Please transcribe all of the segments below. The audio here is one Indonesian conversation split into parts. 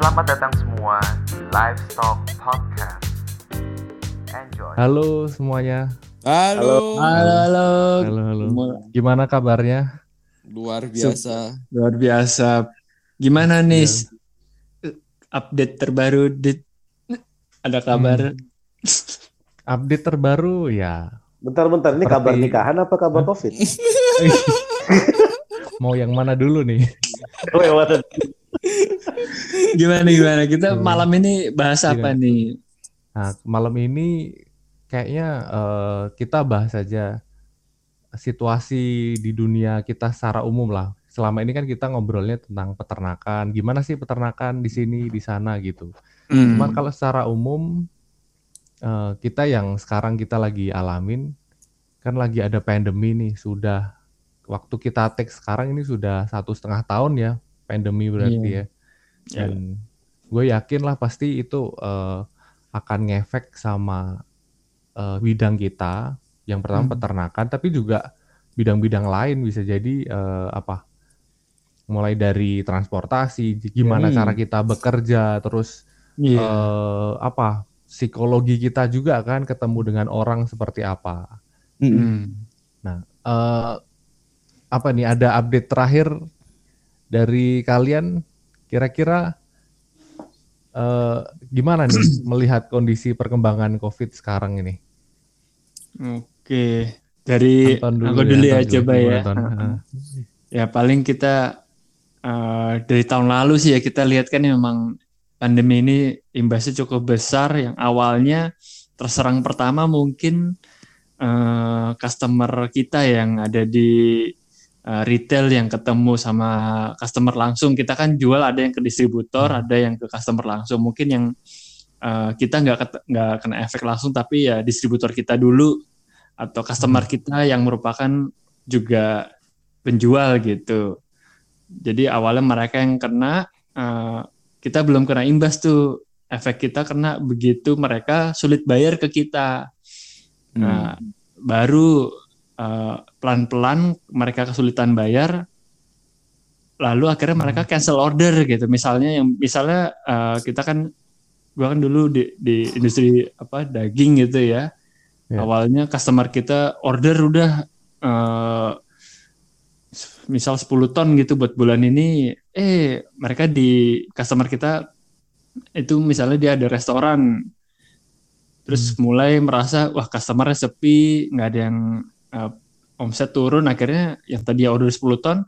Selamat datang semua di Livestock Podcast. Enjoy. Halo semuanya. Halo. Halo, halo. Halo, halo. Gimana kabarnya? Luar biasa. Luar biasa. Gimana nih s- update terbaru? Dit? Ada kabar? Update terbaru ya. Bentar-bentar, ini Seperti- kabar nikahan apa kabar covid? Mau yang mana dulu nih? Oh, ya. Gimana gimana? Kita Hmm. malam ini bahas apa Gimana? nih? Nah, malam ini kayaknya eh, kita bahas aja situasi di dunia kita secara umum lah. Selama ini kan kita ngobrolnya tentang peternakan. Gimana sih peternakan di sini, di sana gitu. Hmm. Cuman kalau secara umum eh, kita yang sekarang kita lagi alamin kan lagi ada pandemi nih sudah waktu kita take sekarang ini sudah satu setengah tahun ya pandemi berarti Iya. ya dan gue yakin lah pasti itu eh, akan ngefek sama eh, bidang kita yang pertama Hmm. peternakan tapi juga bidang-bidang lain bisa jadi eh, apa mulai dari transportasi gimana Hmm. cara kita bekerja terus Iya. eh, apa psikologi kita juga kan ketemu dengan orang seperti apa. Hmm. Eh, apa nih ada update terakhir dari kalian kira-kira eh, gimana nih melihat kondisi perkembangan COVID sekarang ini? Oke. Dari Anton dulu aku dulu ya, Anton coba Gimana, ya. Anton? Heeh. Ya paling kita eh, dari tahun lalu sih ya kita lihat kan memang pandemi ini imbasnya cukup besar. Yang awalnya terserang pertama mungkin eh, customer kita yang ada di eh, retail yang ketemu sama customer langsung. Kita kan jual ada yang ke distributor, ada yang ke customer langsung. Mungkin yang eh, kita nggak nggak kena efek langsung, tapi ya distributor kita dulu atau customer kita yang merupakan juga penjual gitu. Jadi awalnya mereka yang kena, eh, kita belum kena imbas tuh. Efek kita kena begitu mereka sulit bayar ke kita. Nah, baru eh, pelan-pelan mereka kesulitan bayar, lalu akhirnya mereka cancel order gitu. Misalnya yang misalnya eh, kita kan, gua kan dulu di, di industri apa daging gitu ya. Ya. Awalnya customer kita order udah eh, misal 10 ton gitu buat bulan ini, eh mereka di customer kita itu misalnya dia ada restoran, terus mulai merasa wah customernya sepi, nggak ada yang eh, omset turun, akhirnya yang tadi order 10 ton,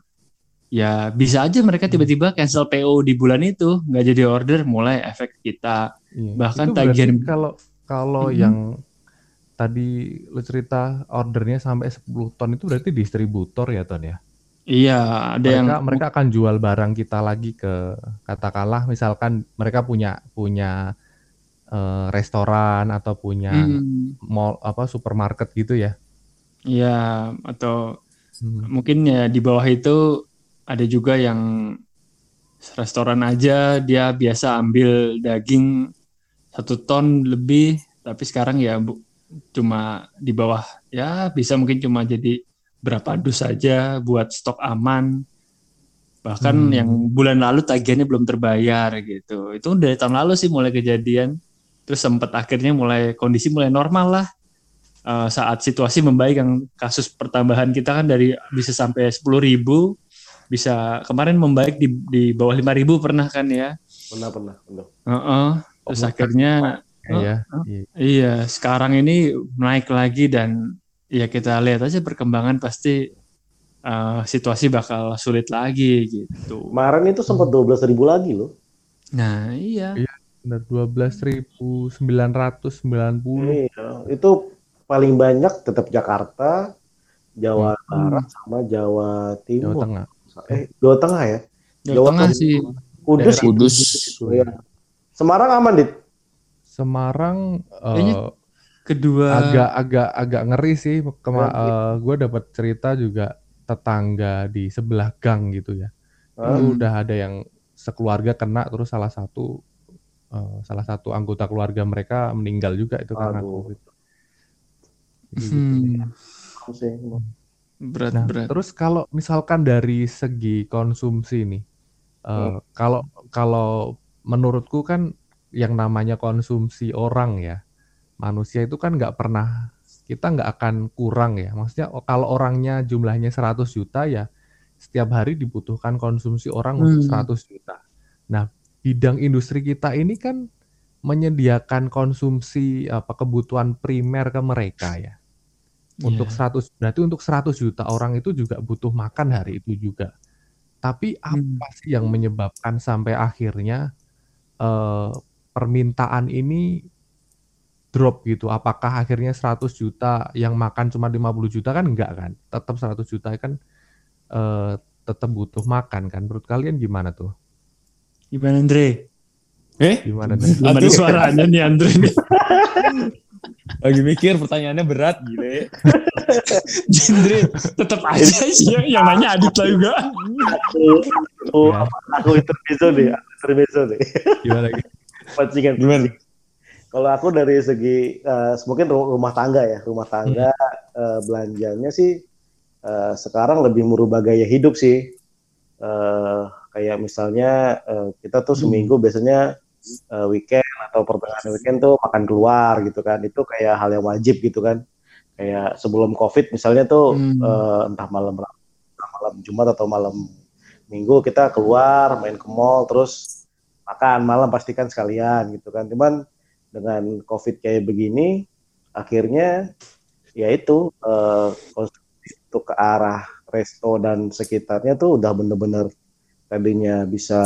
ya bisa aja mereka tiba-tiba cancel PO di bulan itu, nggak jadi order, mulai efek kita. Iya. Bahkan tagihan- kalau kalau Mhm. yang tadi lu cerita ordernya sampai 10 ton itu berarti distributor ya Ton ya? Iya, ada yang mereka mereka akan jual barang kita lagi ke katakanlah misalkan mereka punya punya eh, restoran atau punya Hmm, mall apa supermarket gitu ya. Iya, atau Hmm. mungkin ya di bawah itu ada juga yang restoran aja dia biasa ambil daging satu ton lebih, tapi sekarang ya bu- cuma di bawah ya bisa mungkin cuma jadi berapa dus saja buat stok aman. Bahkan Hmm. yang bulan lalu tagihannya belum terbayar gitu. Itu dari tahun lalu sih mulai kejadian. Terus sempat akhirnya mulai kondisi mulai normal lah. Eh, saat situasi membaik yang kasus pertambahan kita kan dari bisa sampai 10.000 ribu bisa kemarin membaik di, di bawah 5.000 ribu pernah kan ya Pernah, pernah. pernah. Heeh. terus Oh, akhirnya Iya, iya. iya sekarang ini naik lagi dan ya kita lihat aja perkembangan pasti eh, situasi bakal sulit lagi gitu Kemarin itu sempat 12 ribu lagi loh. nah iya Iya. Benar 12.990. Iya, itu paling banyak tetap Jakarta, Jawa Hmm. Barat sama Jawa Jawa Timur. Tengah. Eh, Jawa Tengah ya? Jawa Jawa Tengah Tengah. sih Kudus. Daerah Kudus. Iya. Semarang aman, Dit. Semarang eh, Kayaknya kedua agak agak agak ngeri sih. Kema Ngeri. gue dapat cerita juga tetangga di sebelah gang gitu ya. Hah? Itu udah ada yang sekeluarga kena terus salah satu eh, salah satu anggota keluarga mereka meninggal juga itu karena Aduh. COVID. Gitu Hmm. Sih. berat Nah, berat terus kalau misalkan dari segi konsumsi nih, eh, Hmm. kalau kalau menurutku kan yang namanya konsumsi orang ya, manusia itu kan nggak pernah kita nggak akan kurang ya. Maksudnya kalau orangnya jumlahnya 100 juta ya setiap hari dibutuhkan konsumsi orang untuk Hmm. 100 juta. Nah, bidang industri kita ini kan menyediakan konsumsi apa kebutuhan primer ke mereka ya. Untuk Iya. 100 berarti untuk 100 juta orang itu juga butuh makan hari itu juga. Tapi Hmm. apa sih yang menyebabkan sampai akhirnya eh, permintaan ini drop gitu? Apakah akhirnya 100 juta yang makan cuma 50 juta kan enggak kan? Tetap 100 juta kan eh, tetap butuh makan kan? Menurut kalian gimana tuh? Gimana Andre? Eh, Gimana nih? Ada suaranya nih Andre lagi mikir pertanyaannya berat gile. Andre tetap aja sih ya, yang nanya Adit lah juga. Oh, Ya. apa, aku intermezzo deh, aku intermezzo deh. Gimana? gitu? Pancingan. Gimana? Kalau aku dari segi eh, mungkin ru- rumah tangga ya, rumah tangga eh, belanjanya sih eh, sekarang lebih merubah gaya hidup sih. Eh, kayak misalnya eh, kita tuh seminggu biasanya eh, weekend atau pertengahan weekend tuh makan keluar gitu kan. Itu kayak hal yang wajib gitu kan. Kayak sebelum Covid misalnya tuh Hmm. eh, entah malam entah malam Jumat atau malam Minggu kita keluar main ke mall terus makan malam pastikan sekalian gitu kan. Cuman dengan COVID kayak begini, akhirnya ya itu eh, konsumsi untuk ke arah resto dan sekitarnya tuh udah bener-bener tadinya bisa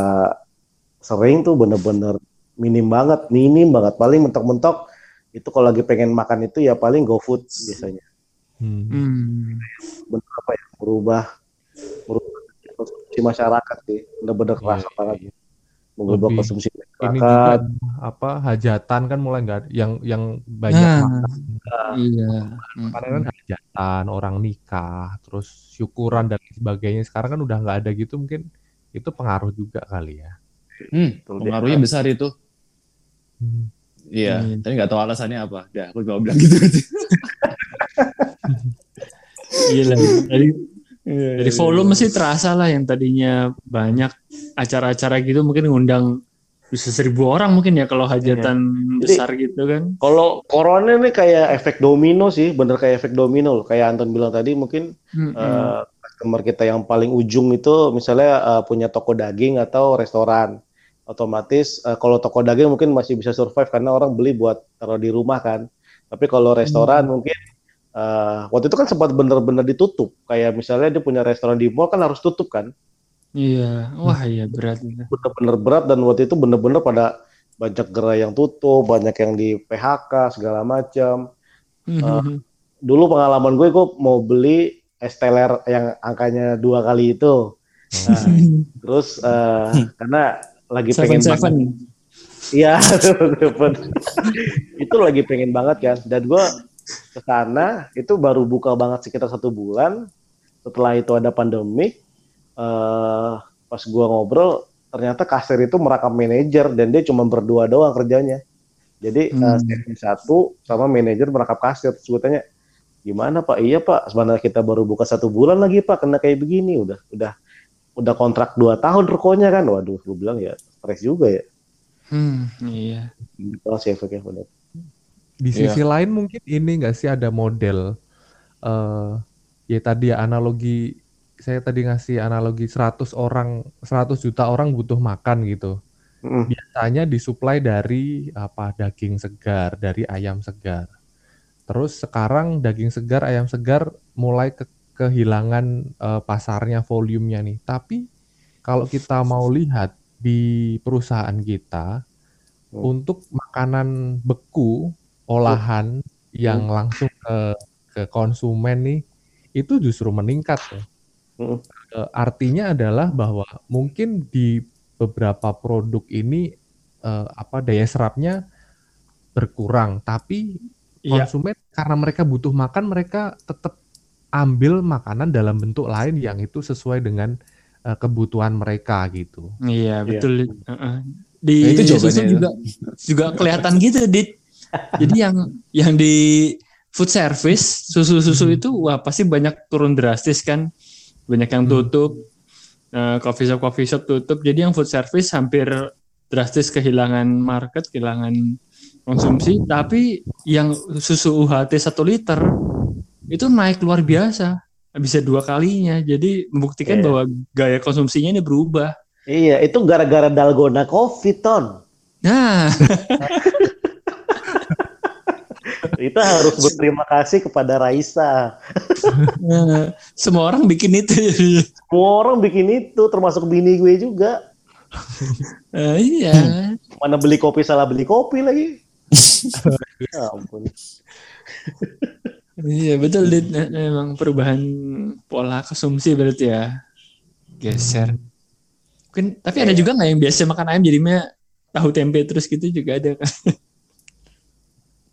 sering tuh bener-bener minim banget, minim banget. Paling mentok-mentok itu kalau lagi pengen makan itu ya paling GoFood biasanya. Hmm. Hmm. Bener apa ya, merubah merubah konsumsi masyarakat sih. Bener-bener Iya, kerasa banget iya. mengubah Lebih konsumsi Ini masyarakat. juga apa hajatan kan mulai nggak yang yang banyak Nah, makan iya. kan hajatan, orang nikah, terus syukuran dan sebagainya. Sekarang kan udah nggak ada gitu mungkin itu pengaruh juga kali ya. Hmm, Betul, dia. pengaruhnya besar itu. Hmm. Iya, Hmm. tapi nggak tahu alasannya apa. Dah, aku cuma bilang gitu aja. Iya lah. Dari Iya, dari iya, volume iya. sih terasa lah yang tadinya banyak acara-acara gitu mungkin ngundang bisa seribu orang mungkin ya kalau hajatan besar gitu kan. Kalau corona ini kayak efek domino sih, bener kayak efek domino loh. Kayak Anton bilang tadi, mungkin Hmm, eh, customer kita yang paling ujung itu misalnya eh, punya toko daging atau restoran. Otomatis eh, kalau toko daging mungkin masih bisa survive karena orang beli buat taruh di rumah kan. Tapi kalau restoran mungkin eh, waktu itu kan sempat bener-bener ditutup. Kayak misalnya dia punya restoran di mall kan harus tutup kan. Iya, wah iya berat. Bener-bener berat dan waktu itu bener-bener pada banyak gerai yang tutup, banyak yang di PHK segala macam. Hmm. dulu pengalaman gue gue mau beli es teler yang angkanya dua kali itu Nah, terus eh, karena lagi Seven pengen Seven. banget. Iya itu lagi pengen banget kan dan gue ke sana itu baru buka banget sekitar satu bulan. Setelah itu ada pandemik eh pas gue ngobrol ternyata kasir itu merakam manajer dan dia cuma berdua doang kerjanya. Jadi eh, Hmm. staffnya satu sama manajer merangkap kasir terus gue tanya gimana pak? Iya pak. Sebenarnya kita baru buka satu bulan lagi pak. Kena kayak begini. Udah udah udah kontrak dua tahun rukonya kan waduh gue bilang ya stres juga ya Hmm, iya. itu sih efeknya benar Di Iya. sisi lain mungkin ini nggak sih ada model eh ya tadi ya analogi saya tadi ngasih analogi 100 orang 100 juta orang butuh makan gitu. Mm. Biasanya disuplai dari apa daging segar, dari ayam segar. Terus sekarang daging segar, ayam segar mulai ke- kehilangan eh, pasarnya, volumenya nih. Tapi kalau kita mau lihat di perusahaan kita Hmm. untuk makanan beku olahan yang langsung ke ke konsumen nih itu justru meningkat ya. Mm. Eh, artinya adalah bahwa mungkin di beberapa produk ini eh, apa daya serapnya berkurang, tapi Iya. konsumen karena mereka butuh makan, mereka tetap ambil makanan dalam bentuk lain yang itu sesuai dengan eh, kebutuhan mereka gitu. Iya, Iya. betul. Heeh. Di Nah, itu susu juga juga kelihatan gitu, Dit. Jadi yang yang di food service susu-susu itu wah pasti banyak turun drastis kan. Banyak yang Hmm. tutup. Eh, coffee shop coffee shop tutup. Jadi yang food service hampir drastis kehilangan market, kehilangan konsumsi, tapi yang susu UHT satu liter itu naik luar biasa, bisa dua kalinya. Jadi membuktikan Iya. bahwa gaya konsumsinya ini berubah. Iya, itu gara-gara dalgona covid ton. Nah, Kita harus berterima kasih kepada Raisa. nah, semua orang bikin itu. Semua orang bikin itu, termasuk bini gue juga. Nah, iya. Mana beli kopi salah beli kopi lagi. ya ampun. Iya betul Dit. Nah, Memang perubahan pola konsumsi berarti ya geser. Mungkin tapi ada juga nggak yang biasa makan ayam jadinya tahu tempe terus gitu juga ada kan?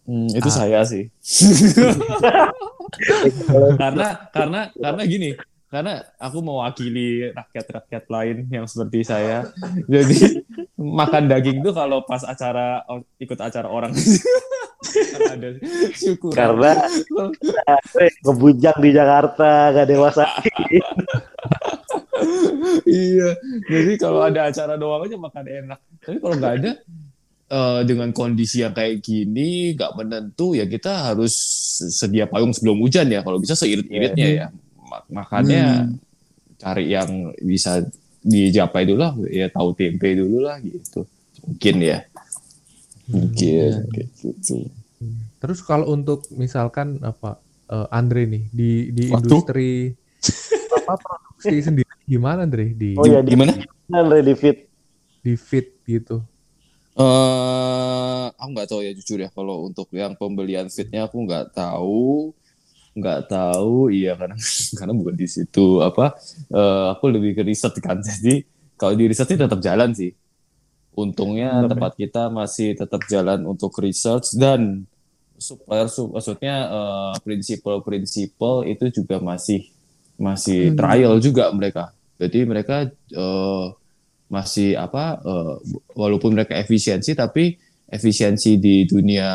Hmm, itu Ah. saya sih. karena karena karena gini, karena aku mewakili rakyat-rakyat lain yang seperti saya. Jadi makan daging tuh kalau pas acara ikut acara orang ada syukur. Karena eh, ngebujang di Jakarta, gak dewasa. iya. Jadi kalau ada acara doang aja makan enak. Tapi kalau nggak ada eh, dengan kondisi yang kayak gini nggak menentu ya kita harus sedia payung sebelum hujan ya. Kalau bisa seirit-iritnya ya. Mak- Makanya Hmm. cari yang bisa dicapai dulu lah. Ya tahu tempe dulu lah gitu. Mungkin ya. Mungkin kayak gitu. Terus kalau untuk misalkan apa eh, Andre nih di di Waduh. industri apa produksi sendiri gimana Andre di Oh ya, di Gimana? Ready Fit. di fit gitu. eh aku nggak tahu ya jujur ya kalau untuk yang pembelian fitnya aku nggak tahu nggak tahu iya karena karena bukan di situ apa eh, aku lebih ke riset kan jadi kalau di riset sih tetap jalan sih untungnya Bener, tempat kita masih tetap jalan untuk research dan supplier su- maksudnya eh, prinsipal-prinsipal itu juga masih masih Hmm. trial juga mereka. Jadi mereka eh, masih apa eh, walaupun mereka efisiensi tapi efisiensi di dunia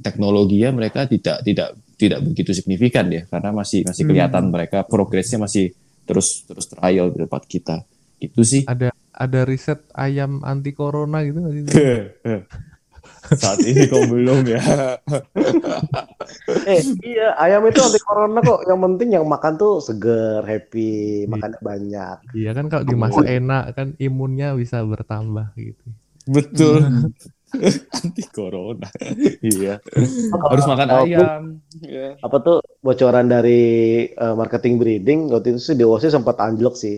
teknologinya mereka tidak tidak tidak begitu signifikan ya. Karena masih masih Hmm. kelihatan mereka progresnya masih terus terus trial di tempat kita. Itu sih. Ada ada riset ayam anti corona gitu nggak sih? saat ini kok belum ya Eh, iya, ayam itu anti corona kok. Yang penting yang makan tuh seger, happy, makannya banyak. Iya kan kalau dimasak enak kan imunnya bisa bertambah gitu. betul anti corona iya harus makan ayam ya. Apa tuh bocoran dari eh, marketing breeding waktu itu sih DOC sempat anjlok sih.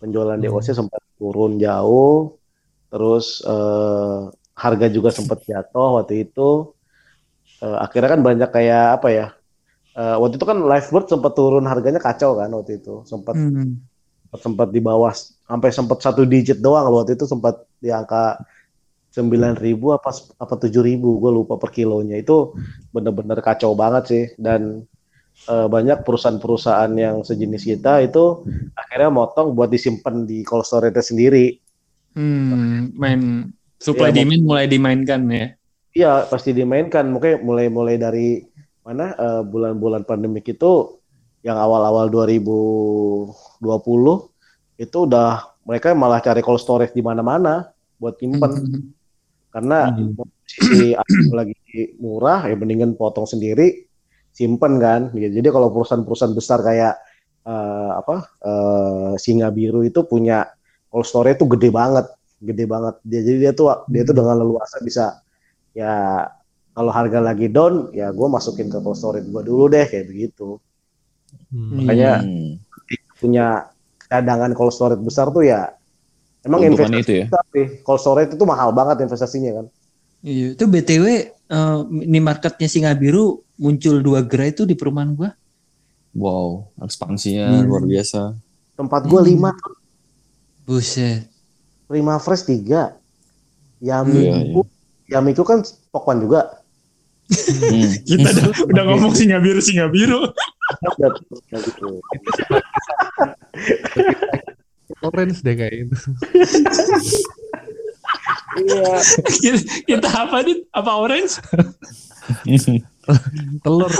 Penjualan Hmm. DOC sempat turun jauh. Terus eh, harga juga sempat jatuh waktu itu. Eh, akhirnya kan banyak kayak apa ya? eh, waktu itu kan Livebird sempat turun harganya kacau kan waktu itu. Sempat Hmm. sempat di bawah sampai sempat satu digit doang waktu itu sempat di angka 9.000 apa apa 7.000 gue lupa per kilonya itu bener-bener kacau banget sih dan eh, banyak perusahaan-perusahaan yang sejenis kita itu akhirnya motong buat disimpan di cold storage sendiri Hmm, main supply Iya, demand mulai dimainkan ya. iya pasti dimainkan mungkin mulai mulai dari mana eh, bulan-bulan pandemik itu yang awal-awal 2020 itu udah mereka malah cari cold storage di mana-mana buat nyimpen Hmm. karena Hmm. posisi lagi murah ya mendingan potong sendiri simpen kan gitu. jadi kalau perusahaan-perusahaan besar kayak eh, apa eh, singa biru itu punya cold storage itu gede banget gede banget dia jadi dia tuh dia tuh dengan leluasa bisa ya kalau harga lagi down ya gue masukin ke cold storage gue dulu deh kayak begitu Hmm. Makanya- Hmm. punya cadangan cold storage besar tuh ya emang investasi itu ya besar sih. cold storage itu mahal banget investasinya kan Iya, itu BTW eh, ini marketnya Singa Biru muncul dua gerai itu di perumahan gua. wow ekspansinya Hmm. luar biasa tempat gue Hmm. lima Buset. Prima Fresh tiga Iya, Yamiku Yamiku kan pokwan juga Hmm. Kita udah, udah ngomong Singa Biru, Singa Biru. Orange deh kayak itu. Iya kita, kita apa nih? Apa orange? Telur.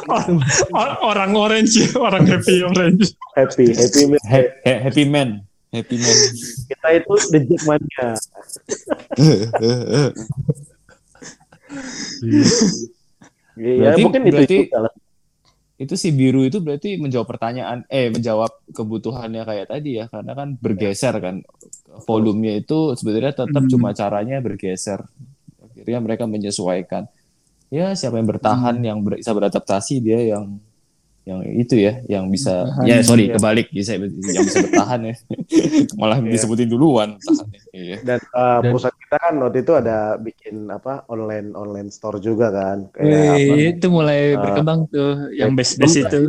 Or- orang orange orang happy orange. happy happy meal Ha- ha- happy man Happy man. Kita itu the Jackmania. Iya, mungkin itu berarti- lah. Itu si biru itu berarti menjawab pertanyaan eh menjawab kebutuhannya kayak tadi ya karena kan bergeser kan. Volumenya itu sebenarnya tetap Hmm. cuma caranya bergeser. Akhirnya mereka menyesuaikan. Ya siapa yang bertahan yang ber- bisa beradaptasi dia yang yang itu ya yang bisa Bertahan, ya sorry iya. kebalik. Bisa yang bisa bertahan ya. Malah Iya. disebutin duluan tahannya. Iya. Dan, uh, Dan- perusahaan kita kan waktu itu ada bikin apa online online store juga kan. Kayak apa, Wih, itu mulai Eh, berkembang tuh yang base-base itu.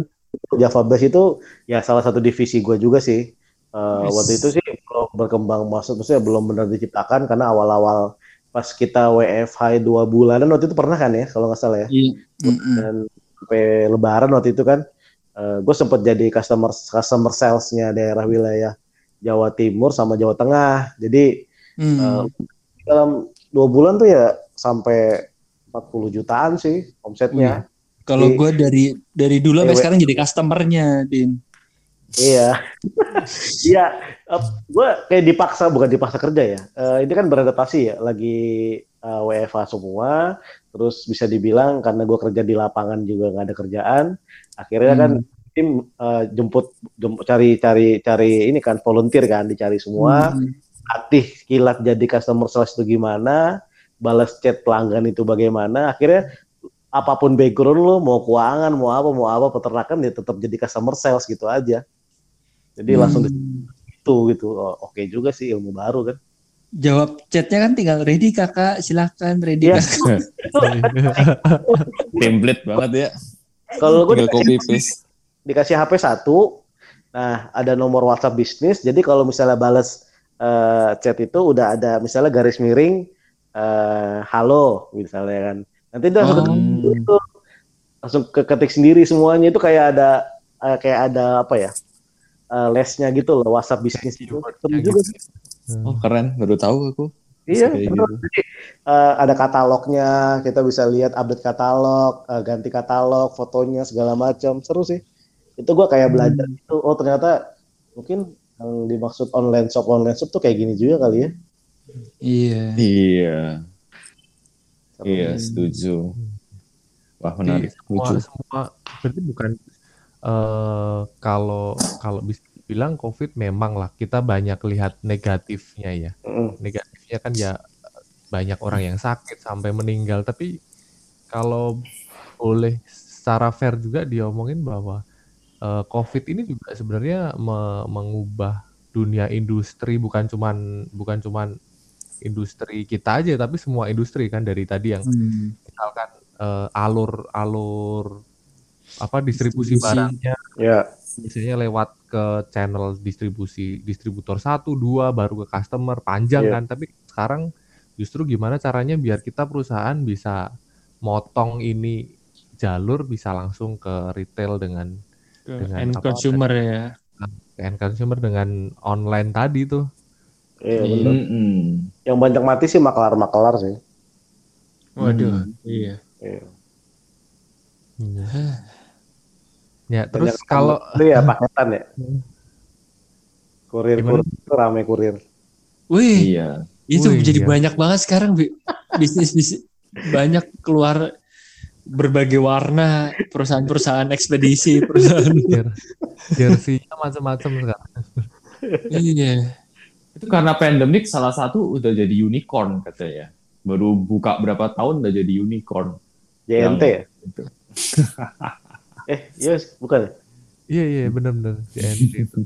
Java Base itu ya salah satu divisi gue juga sih. Uh, Yes. Waktu itu sih belum berkembang maksud maksudnya belum benar diciptakan karena awal-awal pas kita WFH dua bulanan waktu itu pernah kan ya kalau nggak salah ya. Iya. Mm-mm. Dan sampai Lebaran waktu itu kan, gue sempat jadi customer customer salesnya daerah wilayah Jawa Timur sama Jawa Tengah. Jadi Hmm. uh, dalam dua bulan tuh ya sampai 40 jutaan sih omsetnya. Kalau di- gue dari dari dulu sampai sekarang jadi customernya, Din. Iya. Iya, gue kayak dipaksa bukan dipaksa kerja ya. Eh, ini kan beradaptasi ya, lagi eh, WFH semua, terus bisa dibilang karena gue kerja di lapangan juga nggak ada kerjaan, akhirnya kan tim eh, jemput, jemput cari cari cari ini kan volunteer kan dicari semua, Hmm. Latih kilat jadi customer sales itu gimana, balas chat pelanggan itu bagaimana, akhirnya apa pun background lo, mau keuangan, mau apa, mau apa, peternakan ya tetap jadi customer sales gitu aja. Jadi langsung di Hmm. situ gitu. Oh, Oke juga sih ilmu baru kan. jawab chatnya kan tinggal ready kakak, silakan ready Iya. kakak. Itu template banget ya kalau gue copy dikasih, paste dikasih HP satu, nah ada nomor WhatsApp bisnis. Jadi kalau misalnya balas eh, chat itu udah ada misalnya garis miring eh, halo misalnya kan. Nanti dia langsung, Oh. itu, langsung ke ketik sendiri semuanya itu kayak ada eh, kayak ada apa ya? eh, lesnya gitu loh WhatsApp bisnis itu. Seru juga sih. oh keren baru tahu aku Iya, gitu. Jadi eh, ada katalognya, kita bisa lihat update katalog, eh, ganti katalog, fotonya segala macam, seru sih. Itu gua kayak belajar itu, oh ternyata mungkin yang dimaksud online shop online shop tuh kayak gini juga kali ya. Iya. iya iya setuju wah menarik Jadi semua, lucu semua berarti bukan eh kalau kalau bisa bilang COVID memang lah kita banyak lihat negatifnya ya. Negatifnya kan ya banyak orang yang sakit sampai meninggal. Tapi kalau boleh secara fair juga diomongin bahwa eh, COVID ini juga sebenarnya me- mengubah dunia industri bukan cuman bukan cuman industri kita aja tapi semua industri kan dari tadi yang Hmm. misalkan eh, alur alur apa distribusi, Distribusi. barangnya Ya, biasanya lewat ke channel distribusi distributor satu dua baru ke customer panjang Iya. kan tapi sekarang justru gimana caranya biar kita perusahaan bisa motong ini jalur bisa langsung ke retail dengan Ke Dengan end apa, consumer ya. ke end consumer dengan online tadi tuh iya Iya. bener. Mm-mm. Yang banyak mati sih maklar-maklar sih. Waduh, Hmm. iya. Iya. ya terus Banyak kalau itu ya paketan ya. Kurir, Gimana? kurir, rame kurir. Wih, iya itu Wih, jadi iya. banyak banget sekarang Bi. bisnis bisnis banyak keluar berbagai warna perusahaan-perusahaan ekspedisi perusahaan jer- jersey-nya macam-macam sekarang iya itu karena pandemik salah satu udah jadi unicorn katanya baru buka berapa tahun udah jadi unicorn JNT ya? Itu. Eh, iya bukan. ya? iya iya benar-benar JNT itu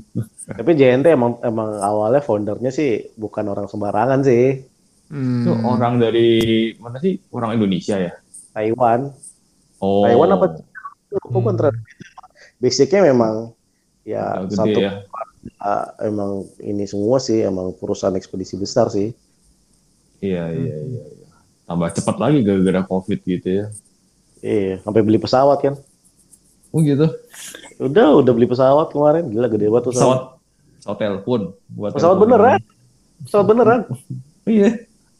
Tapi JNT emang emang awalnya foundernya sih bukan orang sembarangan sih. Hmm. itu orang dari mana sih orang Indonesia ya Taiwan. Oh Taiwan apa? Bukan Hmm. terhadap Basicnya memang ya gede satu ya uh, emang ini semua sih emang perusahaan ekspedisi besar sih. iya iya iya iya. tambah cepat lagi gara-gara covid gitu ya Iya, sampai beli pesawat kan. oh gitu Udah, udah beli pesawat kemarin. Gila gede banget pesawat. pesawat pesawat telepon buat Pesawat telepon. beneran? Pesawat beneran. iya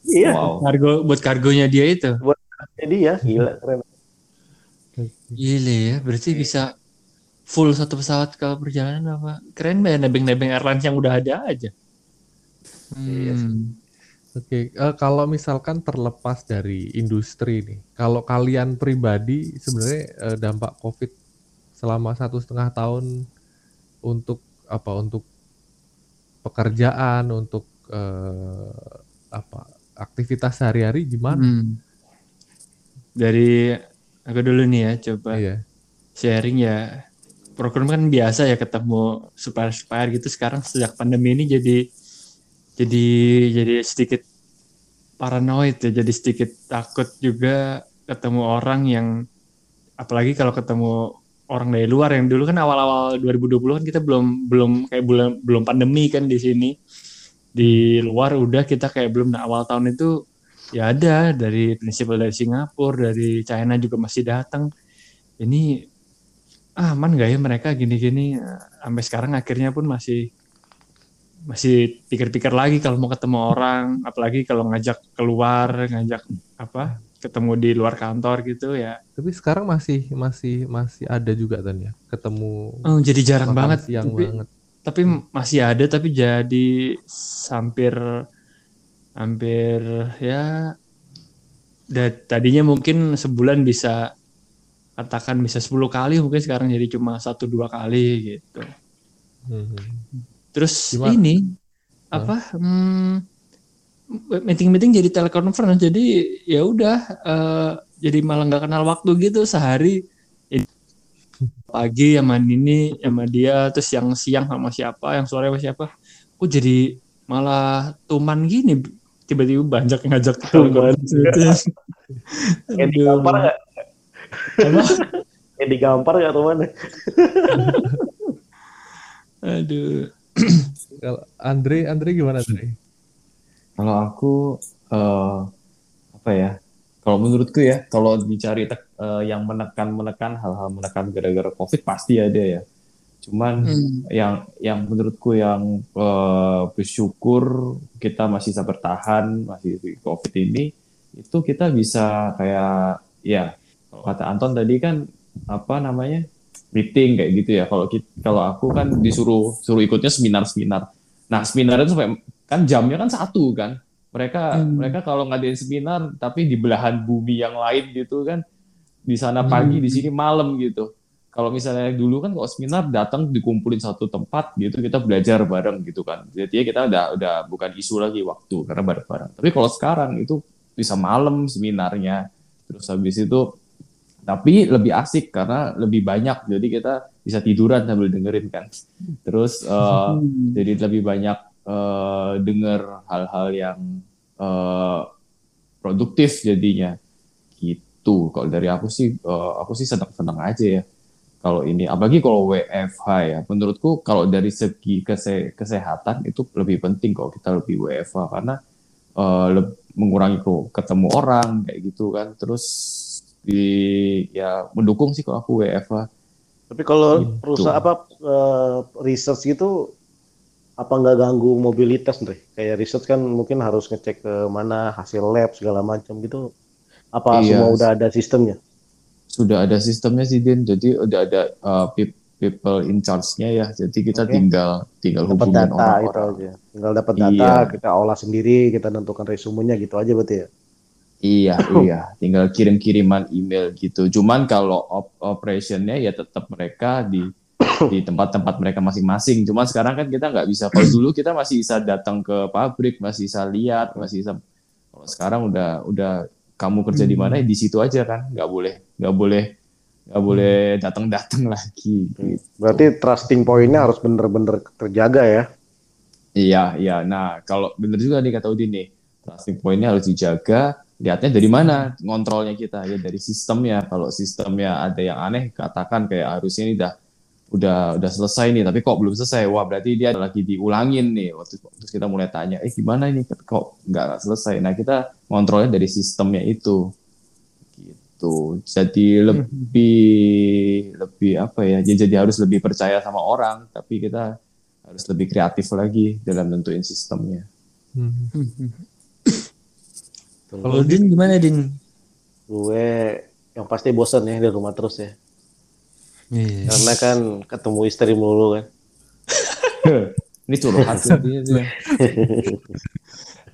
Iya. wow kargo buat kargonya dia itu Jadi ya, gila keren. Gile ya berarti bisa full satu pesawat kalau perjalanan apa? Keren banget nebeng-nebeng airlines yang udah ada aja. Iya. Hmm. Oke, eh, kalau misalkan terlepas dari industri nih, kalau kalian pribadi sebenarnya eh, dampak COVID selama satu setengah tahun untuk apa? Untuk pekerjaan, untuk eh, apa? Aktivitas sehari-hari gimana? Hmm. Dari aku dulu nih ya, coba Iya. sharing ya. Program kan biasa ya ketemu supplier-supplier gitu. Sekarang sejak pandemi ini jadi jadi jadi sedikit paranoid ya, jadi sedikit takut juga ketemu orang yang apalagi kalau ketemu orang dari luar yang dulu kan awal-awal 2020 kan kita belum belum kayak bulan belum pandemi kan di sini di luar udah kita kayak belum nah awal tahun itu ya ada dari prinsipal dari Singapura dari China juga masih datang. Ini ah, aman nggak ya mereka gini-gini? Sampai sekarang akhirnya pun masih masih pikir-pikir lagi kalau mau ketemu orang. Apalagi kalau ngajak keluar ngajak apa ketemu di luar kantor gitu ya. Tapi sekarang masih masih masih ada juga kan ya, ketemu oh, jadi jarang banget. siang tapi, banget. tapi masih ada tapi jadi hampir hampir ya da- tadinya mungkin sebulan bisa katakan bisa 10 kali mungkin sekarang jadi cuma satu dua kali gitu Mhm. terus Gimana? ini apa hmm, meeting-meeting jadi telekonferensi jadi ya udah eh, jadi malah nggak kenal waktu gitu sehari pagi sama ini sama dia terus yang siang sama siapa yang sore sama siapa kok jadi malah tuman gini tiba-tiba banyak yang ngajak Tuman. telekonferensi Kayak digampar nggak? Apa? Kayak digampar nggak tuh mana? aduh Kalau Andre, Andre gimana Andre? Kalau aku eh, apa ya? Kalau menurutku ya, kalau dicari tek- eh, yang menekan-menekan hal-hal menekan gara-gara COVID pasti ada ya. Cuman Hmm. yang yang menurutku yang eh, bersyukur kita masih bisa bertahan masih di COVID ini itu kita bisa kayak ya kata Anton tadi kan apa namanya meeting kayak gitu ya. Kalau kalau aku kan disuruh suruh ikutnya seminar-seminar. Nah seminar itu sampai kan jamnya kan satu kan. Mereka Hmm. mereka kalau ngadain seminar tapi di belahan bumi yang lain gitu kan di sana pagi Hmm. di sini malam gitu. Kalau misalnya dulu kan kalau seminar datang dikumpulin satu tempat gitu kita belajar bareng gitu kan. Jadi ya kita udah udah bukan isu lagi waktu karena bareng-bareng. Tapi kalau sekarang itu bisa malam seminarnya. Terus habis itu tapi lebih asik karena lebih banyak jadi kita bisa tiduran sambil dengerin kan. Terus Hmm. jadi lebih banyak eh, denger hal-hal yang eh, produktif jadinya gitu kalau dari aku sih eh, aku sih senang-senang aja ya kalau ini apalagi kalau WFH ya menurutku kalau dari segi kese- kesehatan itu lebih penting kalau kita lebih WFH karena eh, leb- mengurangi kro- ketemu orang kayak gitu kan terus di ya mendukung sih kalau aku WFH Tapi kalau Gitu. perusahaan apa eh, research gitu apa nggak ganggu mobilitas nih? Kayak research kan mungkin harus ngecek ke mana hasil lab segala macam gitu. Apa Iya. semua udah ada sistemnya? Sudah ada sistemnya sih Din jadi udah ada uh, pe- people in charge-nya ya jadi kita Oke. tinggal tinggal Dapat hubungin data itu orang-orang aja. Tinggal dapat data, Iya. kita olah sendiri, kita tentukan resumenya gitu aja berarti ya. iya iya tinggal kirim-kiriman email gitu cuman kalau op- operationnya ya tetap mereka di di tempat-tempat mereka masing-masing cuman sekarang kan kita nggak bisa kalau dulu kita masih bisa datang ke pabrik masih bisa lihat masih bisa kalau sekarang udah udah kamu kerja di mana di situ aja kan nggak boleh nggak boleh nggak boleh datang-datang lagi gitu. Berarti trusting point-nya harus bener-bener terjaga ya. Iya, iya. Nah, kalau bener juga nih kata Udin nih, trusting point-nya harus dijaga. Lihatnya dari mana ngontrolnya kita ya dari sistemnya. Kalau sistemnya ada yang aneh, katakan kayak harusnya ini udah udah udah selesai nih, tapi kok belum selesai. Wah, berarti dia lagi diulangin nih. Waktu terus kita mulai tanya, eh gimana ini kok nggak selesai? Nah, kita ngontrolnya dari sistemnya itu. Gitu. Jadi lebih lebih apa ya? ya Jadi harus lebih percaya sama orang, tapi kita harus lebih kreatif lagi dalam nentuin sistemnya. Mhm. Kalau Din gimana Din? Gue yang pasti bosan ya di rumah terus ya. Iya. karena kan ketemu istri mulu kan. Ini curhat sih dia. dia.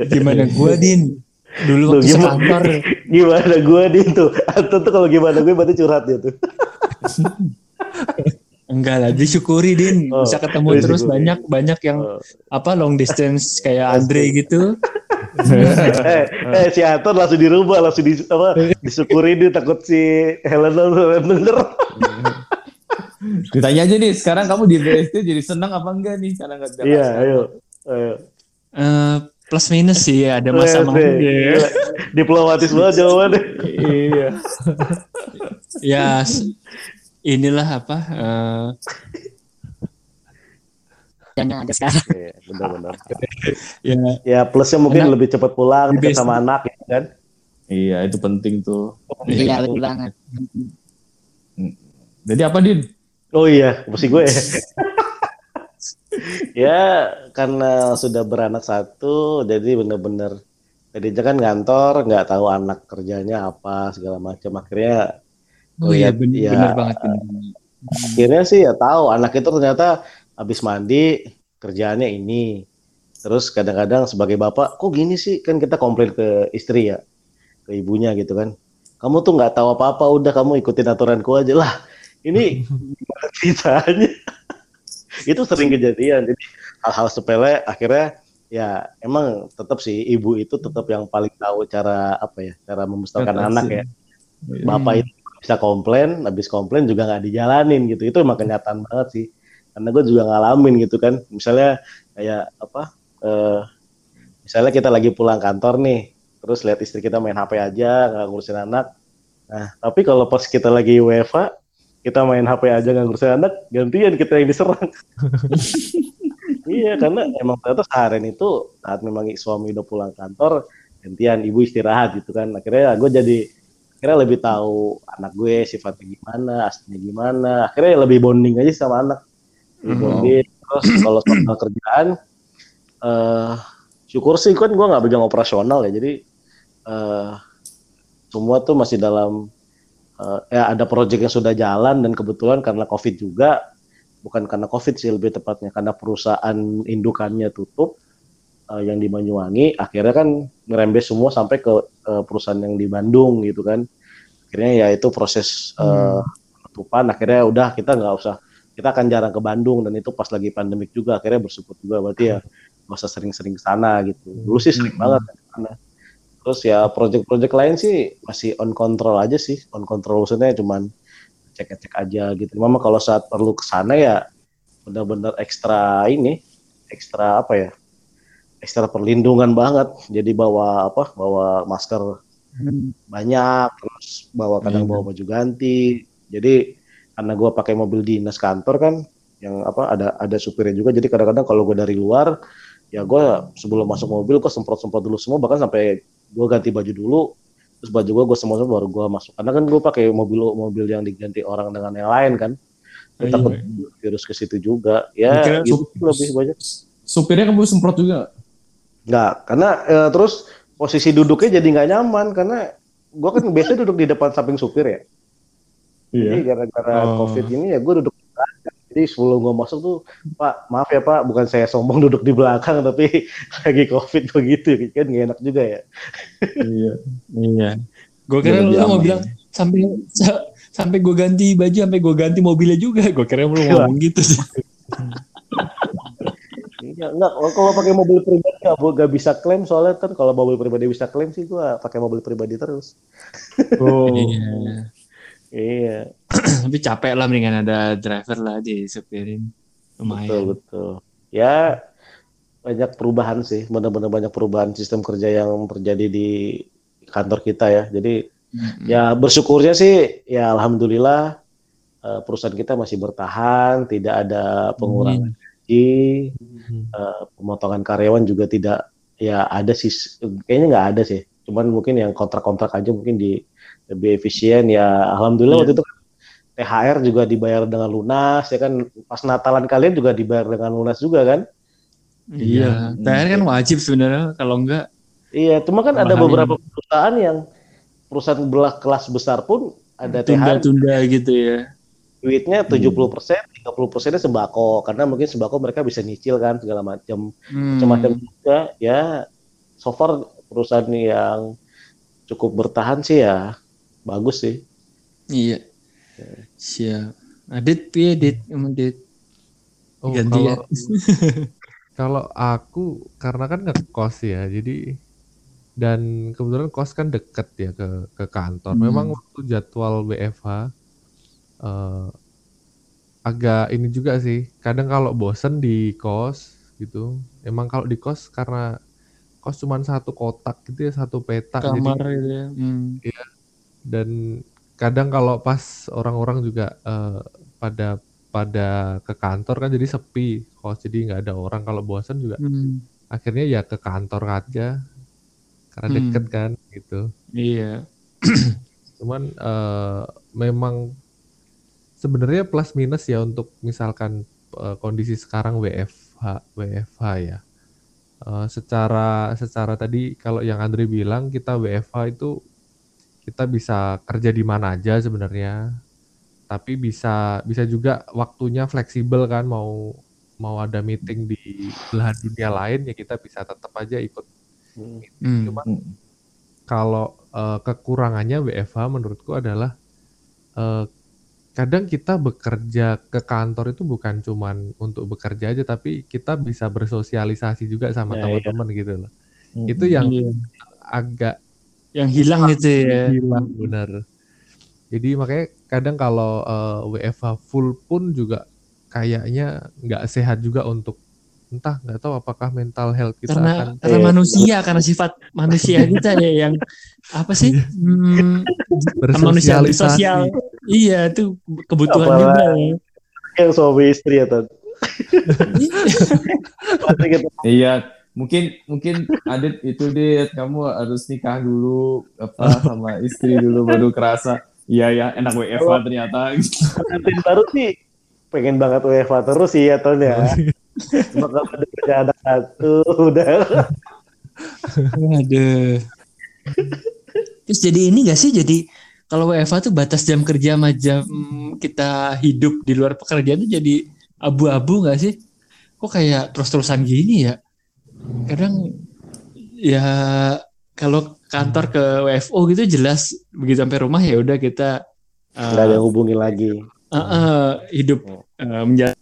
Gimana gua Din? Dulu Lu waktu gimana? sekantor Gimana gue di tuh? Anton tuh kalau gimana gue berarti curhat dia tuh. enggak lah disyukuri Din Oh, bisa ketemu disyukuri. terus banyak banyak yang Oh. apa long distance kayak Andre gitu. eh, eh si Anton langsung dirubah, langsung di apa disyukuri dia takut si Helena denger. Ditanya aja nih, sekarang kamu di BSD jadi senang apa enggak nih? Karena nggak Iya, ayo. ayo. Eh, plus minus sih ada masa Eh, masa Gila. Diplomatis banget jawabannya. Iya. ya inilah apa eh, yang ada sekarang Iya, benar-benar. ya Ya plusnya mungkin Anak- lebih cepat pulang dekat sama anak ya kan. Iya, itu penting tuh. iya betul banget Jadi apa, Din? Oh iya, mesti gue. ya karena sudah beranak satu, jadi bener-bener tadinya kan ngantor, nggak tahu anak kerjanya apa segala macam. Akhirnya oh iya bener, ya. bener banget bener. akhirnya sih ya tahu anak itu ternyata habis mandi kerjaannya ini. Terus kadang-kadang sebagai bapak, kok gini sih? Kan kita komplain ke istri ya, ke ibunya gitu kan. Kamu tuh nggak tahu apa-apa, udah kamu ikutin aturanku aja lah. Ini ceritanya? itu sering kejadian. Jadi hal-hal sepele akhirnya ya emang tetap sih ibu itu tetap yang paling tahu cara apa ya, cara membesarkan Atasi. anak ya. Bapak itu bisa komplain, habis komplain juga nggak dijalanin gitu. Itu emang kenyataan banget sih. Karena gue juga ngalamin gitu kan. Misalnya kayak apa? eh misalnya kita lagi pulang kantor nih, terus lihat istri kita main HP aja, nggak ngurusin anak. Nah, tapi kalau pas kita lagi WFA, kita main HP aja nggak ngurusin anak, gantian kita yang diserang. iya, karena emang ternyata seharian itu saat memang suami udah pulang kantor, gantian ibu istirahat gitu kan. Akhirnya gue jadi akhirnya lebih tahu anak gue sifatnya gimana, aslinya gimana. Akhirnya lebih bonding aja sama anak. Lebih Mhm. bonding. Terus kalau soal kerjaan, eh syukur sih kan gue nggak pegang operasional ya. Jadi eh semua tuh masih dalam eh, ya ada proyek yang sudah jalan dan kebetulan karena covid juga bukan karena covid sih lebih tepatnya karena perusahaan indukannya tutup eh, yang di Banyuwangi akhirnya kan ngerembes semua sampai ke eh, perusahaan yang di Bandung gitu kan. Akhirnya ya itu proses penutupan. Akhirnya udah kita nggak usah kita akan jarang ke Bandung dan itu pas lagi pandemik juga akhirnya bersyukur juga. Berarti ya nggak usah sering-sering ke sana gitu. Dulu sih sering banget ke sana terus ya project-project lain sih masih on control aja sih. On control maksudnya cuman cek-cek aja gitu. Memang kalau saat perlu ke sana ya benar-benar ekstra ini ekstra apa ya ekstra perlindungan banget. Jadi bawa apa bawa masker banyak terus bawa kadang Iya. bawa baju ganti. Jadi karena gua pakai mobil dinas kantor kan yang apa ada ada supirnya juga. Jadi kadang-kadang kalau gue dari luar ya gue sebelum masuk mobil gue semprot-semprot dulu semua bahkan sampai gue ganti baju dulu terus baju gue gue semua baru gue masuk. Karena kan gue pakai mobil mobil yang diganti orang dengan yang lain kan. Oh, takut iya. virus ke situ juga. Ya gitu lebih banyak. Supirnya kamu semprot juga? nggak? Karena eh, terus posisi duduknya jadi nggak nyaman. Karena gue kan biasanya duduk di depan samping supir ya. Jadi gara-gara Oh. covid ini ya gue duduk jadi sebelum gue masuk tuh pak maaf ya pak bukan saya sombong duduk di belakang tapi lagi covid begitu kan nggak enak juga ya Iya. iya gue kira Lebih lu mau bilang sampai sa- sampai gue ganti baju sampai gue ganti mobilnya juga gue kira lu ngomong gitu sih Iya, enggak. Kalau pakai mobil pribadi nggak nggak bisa klaim soalnya kan kalau mobil pribadi bisa klaim sih gua pakai mobil pribadi terus. Oh. iya Iya, tapi capek lah mendingan ada driver lah di supirin betul lumayan betul. Ya banyak perubahan sih, benar-benar banyak perubahan sistem kerja yang terjadi di kantor kita ya. Jadi Mm-mm. ya bersyukurnya sih ya alhamdulillah eh, perusahaan kita masih bertahan, tidak ada pengurangan gaji, eh, pemotongan karyawan juga tidak ya ada sih kayaknya nggak ada sih. Cuman mungkin yang kontrak-kontrak aja mungkin di lebih efisien ya alhamdulillah Iya. waktu itu kan THR juga dibayar dengan lunas ya kan? Pas Natalan kalian juga dibayar dengan lunas juga kan? Iya THR kan wajib sebenarnya kalau enggak iya cuma kan ada beberapa perusahaan yang perusahaan belah kelas besar pun ada THR tunda-tunda gitu ya. Duitnya 70 persen, 30 persennya sembako karena mungkin sembako mereka bisa nyicil kan segala macam Hmm. macam-macam juga ya. So far perusahaan yang cukup bertahan sih ya bagus sih Iya. Siap. Adit piye Dit? Emang Dit? Oh, Ganti ya. kalau kalau aku karena kan ngekos ya, jadi dan kebetulan kos kan deket ya ke ke kantor. Hmm. Memang waktu jadwal WFH eh, agak ini juga sih. Kadang kalau bosen di kos gitu, emang kalau di kos karena kos cuman satu kotak gitu ya, satu peta. jadi Kamar gitu ya. Hmm. Dan kadang kalau pas orang-orang juga eh, pada pada ke kantor kan jadi sepi kos jadi nggak ada orang kalau bosan juga Hmm. akhirnya ya ke kantor aja karena Hmm. deket kan gitu Iya. cuman eh, memang sebenarnya plus minus ya untuk misalkan eh, kondisi sekarang WFH WFH ya Eh, secara secara tadi kalau yang Andre bilang kita WFH itu kita bisa kerja di mana aja sebenarnya tapi bisa bisa juga waktunya fleksibel kan mau mau ada meeting di belahan dunia lain ya kita bisa tetap aja ikut Hmm. Cuma kalau eh, kekurangannya WFH menurutku adalah eh, kadang kita bekerja ke kantor itu bukan cuman untuk bekerja aja tapi kita bisa bersosialisasi juga sama Ya, iya. teman-teman gitu loh. Hmm. Itu yang Iya. agak Yang hilang gitu ya. hilang benar. Jadi makanya kadang kalau eh, WFH full pun juga kayaknya nggak sehat juga untuk entah nggak tahu apakah mental health kita karena akan karena Eh, manusia karena sifat manusia kita ya yang apa sih hmm, manusia bersosialisasi. sosial iya itu kebutuhan Apalagi- juga ya. yang suami istri ya Tan kita Iya, mungkin mungkin Adit itu Dit, kamu harus nikah dulu apa sama istri dulu baru kerasa. Iya ya, enak WFH ternyata. pengantin baru sih pengen banget WFH terus sih ya Ton ya cuma kalau ada anak satu udah Aduh. Terus jadi ini gak sih jadi kalau WFH tuh batas jam kerja sama jam kita hidup di luar pekerjaan tuh jadi abu-abu gak sih? Kok kayak terus-terusan gini ya? Kadang ya kalau kantor ke WFO gitu jelas begitu sampai rumah ya udah kita uh, nggak ada yang hubungin lagi uh, uh, hidup uh, menjadi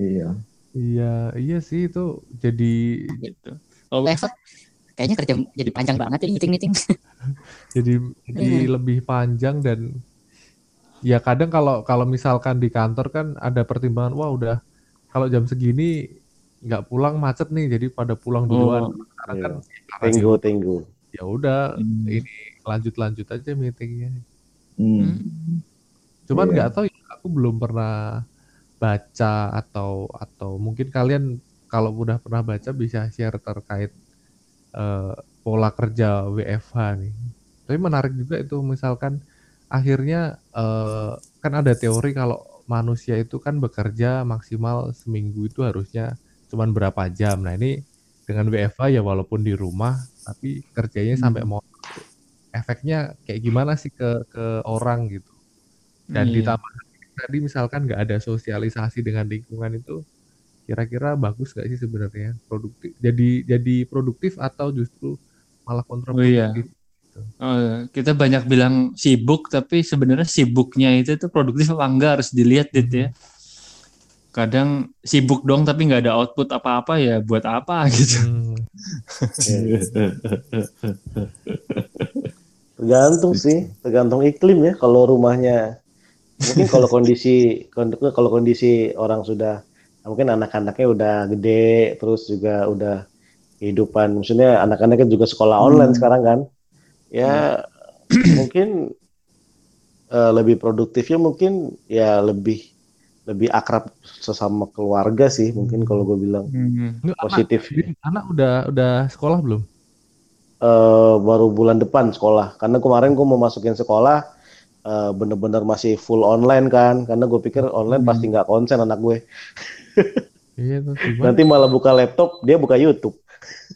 Iya. Iya, iya sih itu jadi gitu. Kalau WFH kayaknya kerja jadi panjang banget jadi meeting-meeting. jadi jadi lebih panjang dan ya kadang kalau kalau misalkan di kantor kan ada pertimbangan wah udah kalau jam segini nggak pulang macet nih jadi pada pulang duluan Oh, sekarang kan tenggo tenggo ya udah Hmm. ini lanjut lanjut aja meetingnya Hmm. Hmm. cuman Iya. nggak tahu ya aku belum pernah baca atau atau mungkin kalian kalau udah pernah baca bisa share terkait eh, pola kerja WFH nih tapi menarik juga itu misalkan akhirnya eh, kan ada teori kalau manusia itu kan bekerja maksimal seminggu itu harusnya cuman berapa jam nah ini dengan WFH ya walaupun di rumah tapi kerjanya sampai mau efeknya kayak gimana sih ke ke orang gitu dan Iya. ditambah tadi misalkan nggak ada sosialisasi dengan lingkungan itu kira-kira bagus nggak sih sebenarnya produktif jadi jadi produktif atau justru malah Oh iya. kontraproduktif Oh, kita banyak bilang sibuk, tapi sebenarnya sibuknya itu tuh produktif apa enggak harus dilihat dit ya. Kadang sibuk dong tapi nggak ada output apa-apa ya buat apa gitu. Hmm, tergantung sih tergantung iklim ya kalau rumahnya. Mungkin kalau kondisi kalau kondisi orang sudah mungkin anak-anaknya udah gede terus juga udah kehidupan. Maksudnya anak-anaknya juga sekolah online sekarang kan. Ya mungkin eh, lebih produktifnya mungkin ya lebih lebih akrab sesama keluarga sih mungkin kalau gue bilang Hmm. Anak, positif. Din, anak udah udah sekolah belum? Eh, baru bulan depan sekolah. Karena kemarin gue mau masukin sekolah eh, bener-bener masih full online kan. Karena gue pikir online pasti nggak konsen anak gue. Iya nanti malah buka laptop dia buka YouTube.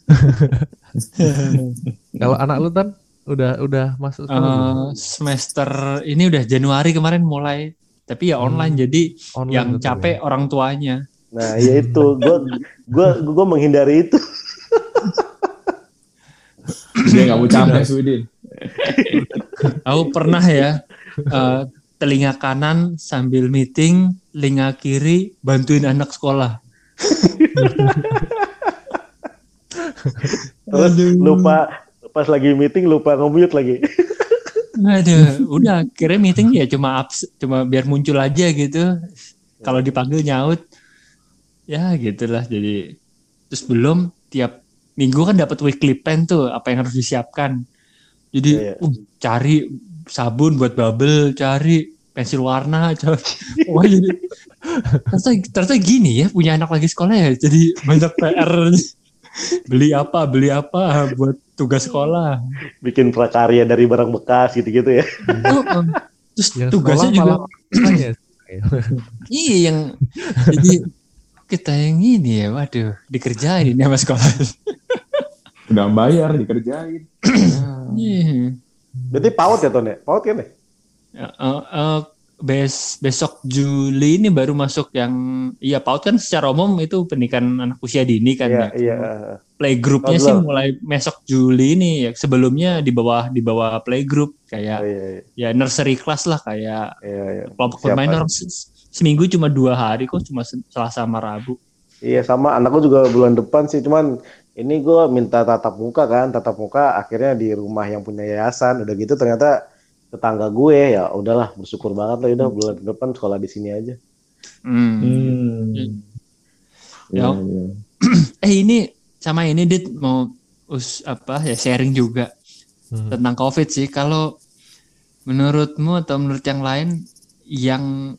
Kalau anak lu kan udah udah masuk? Eh, semester ini udah Januari kemarin mulai, tapi ya online Hmm, jadi Online yang ya? capek orang tuanya. Nah, ya itu gua gua gua menghindari itu. Dia nggak mau capek Sweden. Aku pernah ya eh, telinga kanan sambil meeting, telinga kiri bantuin anak sekolah. Terus lupa pas lagi meeting lupa nge-mute lagi. Aduh, udah kira meeting ya cuma abs, cuma biar muncul aja gitu. Kalau dipanggil nyaut, ya gitulah. Jadi terus belum tiap minggu kan dapat weekly plan tuh apa yang harus disiapkan. Jadi Iya. uh, cari sabun buat bubble, cari pensil warna, cari. Wah jadi ternyata, ternyata gini ya punya anak lagi sekolah ya. Jadi banyak PR. Beli apa, beli apa buat tugas sekolah. Bikin prakarya dari barang bekas gitu-gitu ya. Oh, oh. Terus Yang tugasnya juga iya yang jadi kita yang ini ya, waduh dikerjain ini sama sekolah. Udah bayar dikerjain. Iya. Berarti PAUD ya Ton ya? PAUD kan ya? Ya, eh, eh, bes besok Juli ini baru masuk yang iya PAUD kan secara umum itu pendidikan anak usia dini kan Iya, ya. iya. Playgroupnya Toddler. sih mulai besok Juli ini ya. Sebelumnya di bawah di bawah playgroup Oh, kayak iya, iya, ya nursery class lah kayak iya, iya. kelompok bermain orang se- seminggu cuma dua hari kok cuma se- Selasa sama Rabu. Iya sama anakku juga bulan depan sih cuman ini gue minta tatap muka kan tatap muka akhirnya di rumah yang punya yayasan udah gitu ternyata tetangga gue ya udahlah bersyukur banget lah udah bulan depan sekolah di sini aja Hmm. Hmm. Ya. Iya, iya. Eh ini sama ini Dit mau us apa ya sharing juga Hmm. tentang COVID sih. Kalau menurutmu atau menurut yang lain yang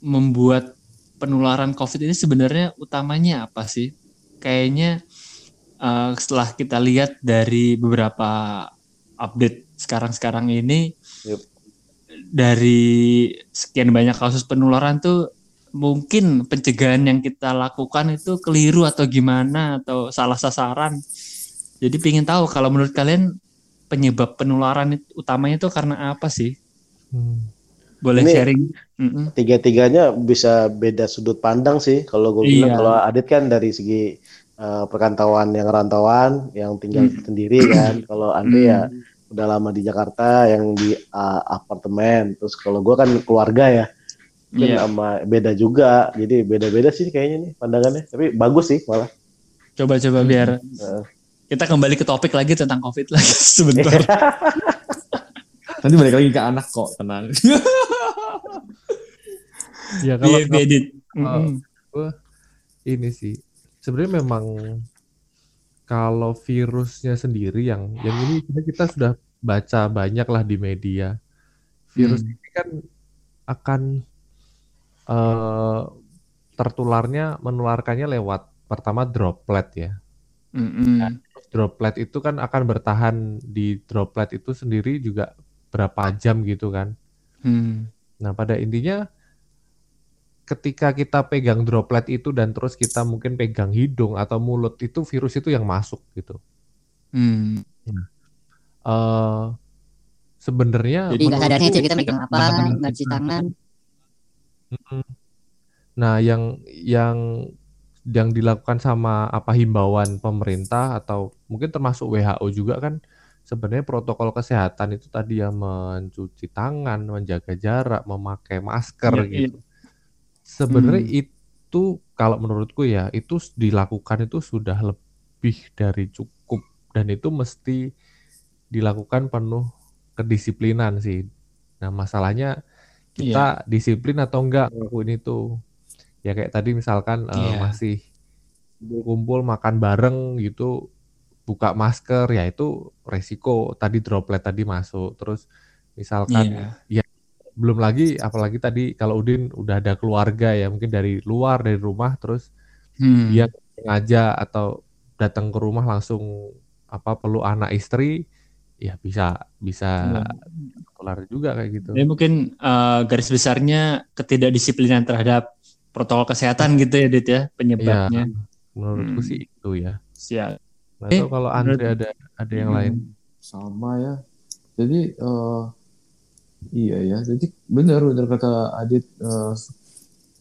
membuat penularan COVID ini sebenarnya utamanya apa sih? Kayaknya eh, setelah kita lihat dari beberapa update sekarang-sekarang ini Yup. dari sekian banyak kasus penularan tuh mungkin pencegahan yang kita lakukan itu keliru atau gimana atau salah sasaran. Jadi pengen tahu kalau menurut kalian penyebab penularan utamanya itu karena apa sih? Hmm. Boleh Ini- sharing? Tiga-tiganya bisa beda sudut pandang sih kalau gue bilang Iya. kalau Adit kan dari segi eh, perantauan yang rantauan yang tinggal sendiri kan kalau Andre ya udah lama di Jakarta yang di eh, apartemen terus kalau gue kan keluarga ya mungkin Iya. sama beda juga jadi beda-beda sih kayaknya nih pandangannya tapi bagus sih malah Coba-coba biar Heeh. kita kembali ke topik lagi tentang COVID lagi sebentar. Nanti balik lagi ke anak kok, tenang. Ya kalau Biar biar Dit. Oh. Mm-mm. ini sih sebenarnya memang kalau virusnya sendiri yang yang ini kita sudah baca banyak lah di media virus Hmm. ini kan akan eh, tertularnya menularkannya lewat pertama droplet ya Mm-mm. droplet itu kan akan bertahan di droplet itu sendiri juga berapa jam gitu kan Hmm. Nah, pada intinya ketika kita pegang droplet itu dan terus kita mungkin pegang hidung atau mulut itu virus itu yang masuk gitu. Hmm. Eh sebenarnya Jadi nggak sadarnya aja kita megang apa, nggak cuci tangan. Mm-mm. Nah, yang yang yang dilakukan sama apa himbauan pemerintah atau mungkin termasuk WHO juga kan sebenarnya protokol kesehatan itu tadi ya mencuci tangan, menjaga jarak, memakai masker Iya, iya. Sebenarnya Hmm. itu kalau menurutku ya itu dilakukan itu sudah lebih dari cukup dan itu mesti dilakukan penuh kedisiplinan sih. Nah, masalahnya kita disiplin atau enggak ngelakuin itu. Ya kayak tadi misalkan eh, Iya. masih kumpul makan bareng gitu buka masker ya itu resiko tadi droplet tadi masuk terus misalkan Iya. Belum lagi apalagi tadi kalau Udin udah ada keluarga ya mungkin dari luar dari rumah terus Hmm. dia sengaja atau datang ke rumah langsung apa perlu anak istri ya bisa bisa kelar juga kayak gitu Jadi mungkin eh, garis besarnya ketidakdisiplinan terhadap protokol kesehatan gitu ya Dit ya penyebabnya. menurutku Hmm. sih itu ya Siap. Eh, kalau Andre ada ada yang lain Sama ya. Jadi eh, iya ya. Jadi benar benar kata Adit eh,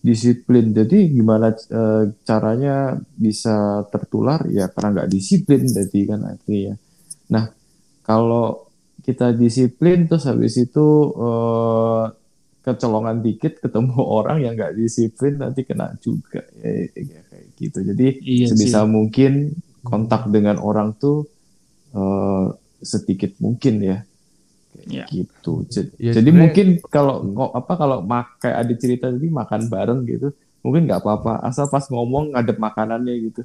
disiplin. Jadi gimana eh, caranya bisa tertular ya karena nggak disiplin jadi kan artinya. Nah kalau kita disiplin terus habis itu eh, kecolongan dikit ketemu orang yang nggak disiplin nanti kena juga ya, ya, kayak gitu. Jadi Iya sebisa sih. mungkin kontak dengan orang tuh eh, sedikit mungkin ya Ya. gitu. Jadi, Ya, jadi mungkin kalau apa kalau mak kayak ada cerita tadi makan bareng gitu, mungkin nggak apa-apa. Asal pas ngomong ngadep makanannya gitu.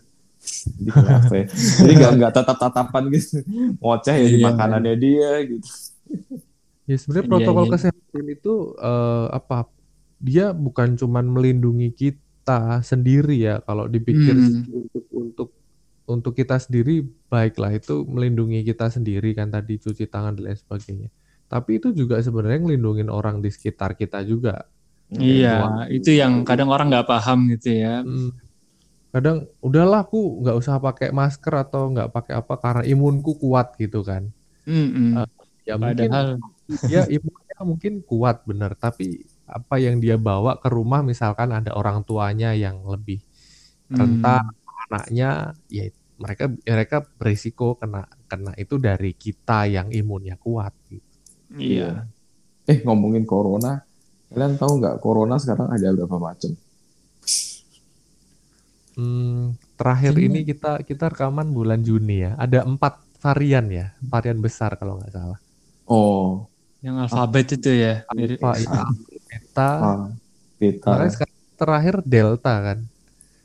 Jadi kenapa ya? Jadi nggak nggak tatap tatapan gitu, ngoceh ya di Iya. makanannya dia gitu. Ya sebenarnya protokol iya. kesehatan itu eh, apa? Dia bukan cuman melindungi kita sendiri ya. Kalau dipikir Hmm. untuk untuk untuk kita sendiri baiklah itu melindungi kita sendiri kan tadi cuci tangan dan lain sebagainya. Tapi itu juga sebenarnya ngelindungin orang di sekitar kita juga. Iya, itu yang kadang orang nggak paham gitu ya. Hmm. Kadang udahlah aku nggak usah pakai masker atau nggak pakai apa karena imunku kuat gitu kan. Mm-mm. Ah, Ya mungkin Padahal, dia imunnya mungkin kuat bener tapi apa yang dia bawa ke rumah misalkan ada orang tuanya yang lebih rentan anaknya ya mereka mereka berisiko kena kena itu dari kita yang imunnya kuat gitu. Iya. Eh ngomongin corona, kalian tahu nggak corona sekarang ada berapa macam? Hmm, terakhir Kayaknya- ini kita kita rekaman bulan Juni ya. Ada empat varian ya varian besar kalau nggak salah. Oh, Yang alfabet itu ya. Alpha, ya, beta. Ah, beta, makanya sekarang terakhir delta kan.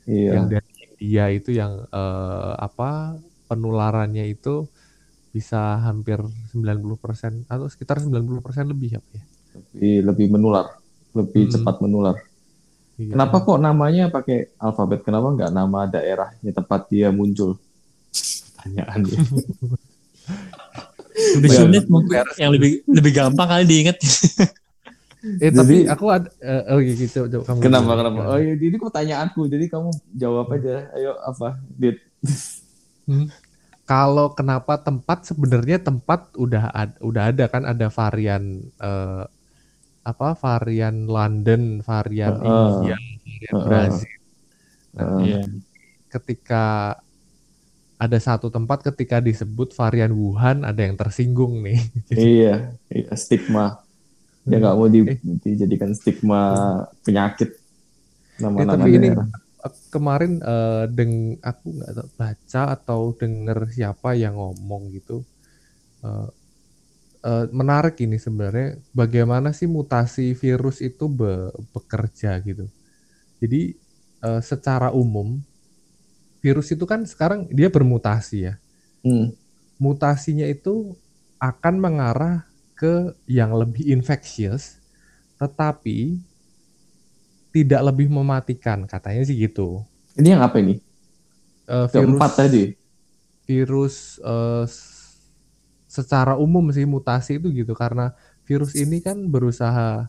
Iya. yang dari India itu yang eh, apa penularannya itu bisa hampir 90% atau sekitar 90% lebih apa ya. lebih lebih menular, lebih Hmm. cepat menular. Iya. Kenapa kok namanya pakai alfabet? Kenapa nggak nama daerahnya tempat dia muncul? Pertanyaan dia. Lebih Iya. sulit mungkin yang lebih lebih gampang kali diingat. Eh tapi Jadi- aku ada eh, oh gitu coba, coba kamu kenapa dulu. kenapa? Oh iya, ini pertanyaanku. Jadi kamu jawab aja. Ayo apa? Dit. Kalau kenapa tempat sebenarnya tempat udah ad- udah ada kan ada varian eh, apa varian London, varian Heeh. India, varian Heeh. Brazil. Nah, Eh, Iya. ketika ada satu tempat ketika disebut varian Wuhan ada yang tersinggung nih. iya, iya, stigma. Dia nggak mau di- Eh. dijadikan stigma penyakit. Eh, Nama-nama tapi ini daerah. Kemarin eh, deng aku nggak tahu baca atau denger siapa yang ngomong gitu Eh, eh, menarik ini sebenarnya bagaimana sih mutasi virus itu be- bekerja gitu jadi eh, secara umum virus itu kan sekarang dia bermutasi ya Hmm. mutasinya itu akan mengarah ke yang lebih infectious tetapi tidak lebih mematikan katanya sih gitu Ini yang apa ini? Eh, Keempat tadi. virus s- secara umum sih mutasi itu gitu karena virus ini kan berusaha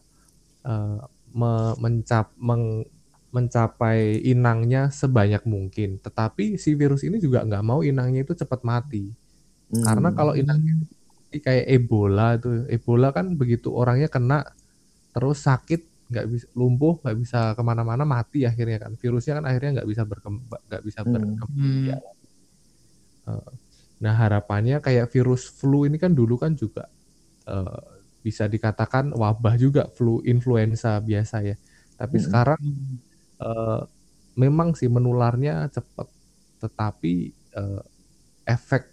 eh, me- mencap meng- mencapai inangnya sebanyak mungkin tetapi si virus ini juga nggak mau inangnya itu cepat mati Hmm. karena kalau inangnya kayak Ebola tuh Ebola kan begitu orangnya kena terus sakit nggak bisa lumpuh nggak bisa ke mana-mana mati akhirnya kan virusnya kan akhirnya nggak bisa berkembang nggak bisa Hmm. berkembang Hmm. Iya. Nah harapannya kayak virus flu ini kan dulu kan juga eh, bisa dikatakan wabah juga flu influenza biasa ya. Tapi Mm-mm. sekarang eh, memang sih menularnya cepat, tetapi eh, efek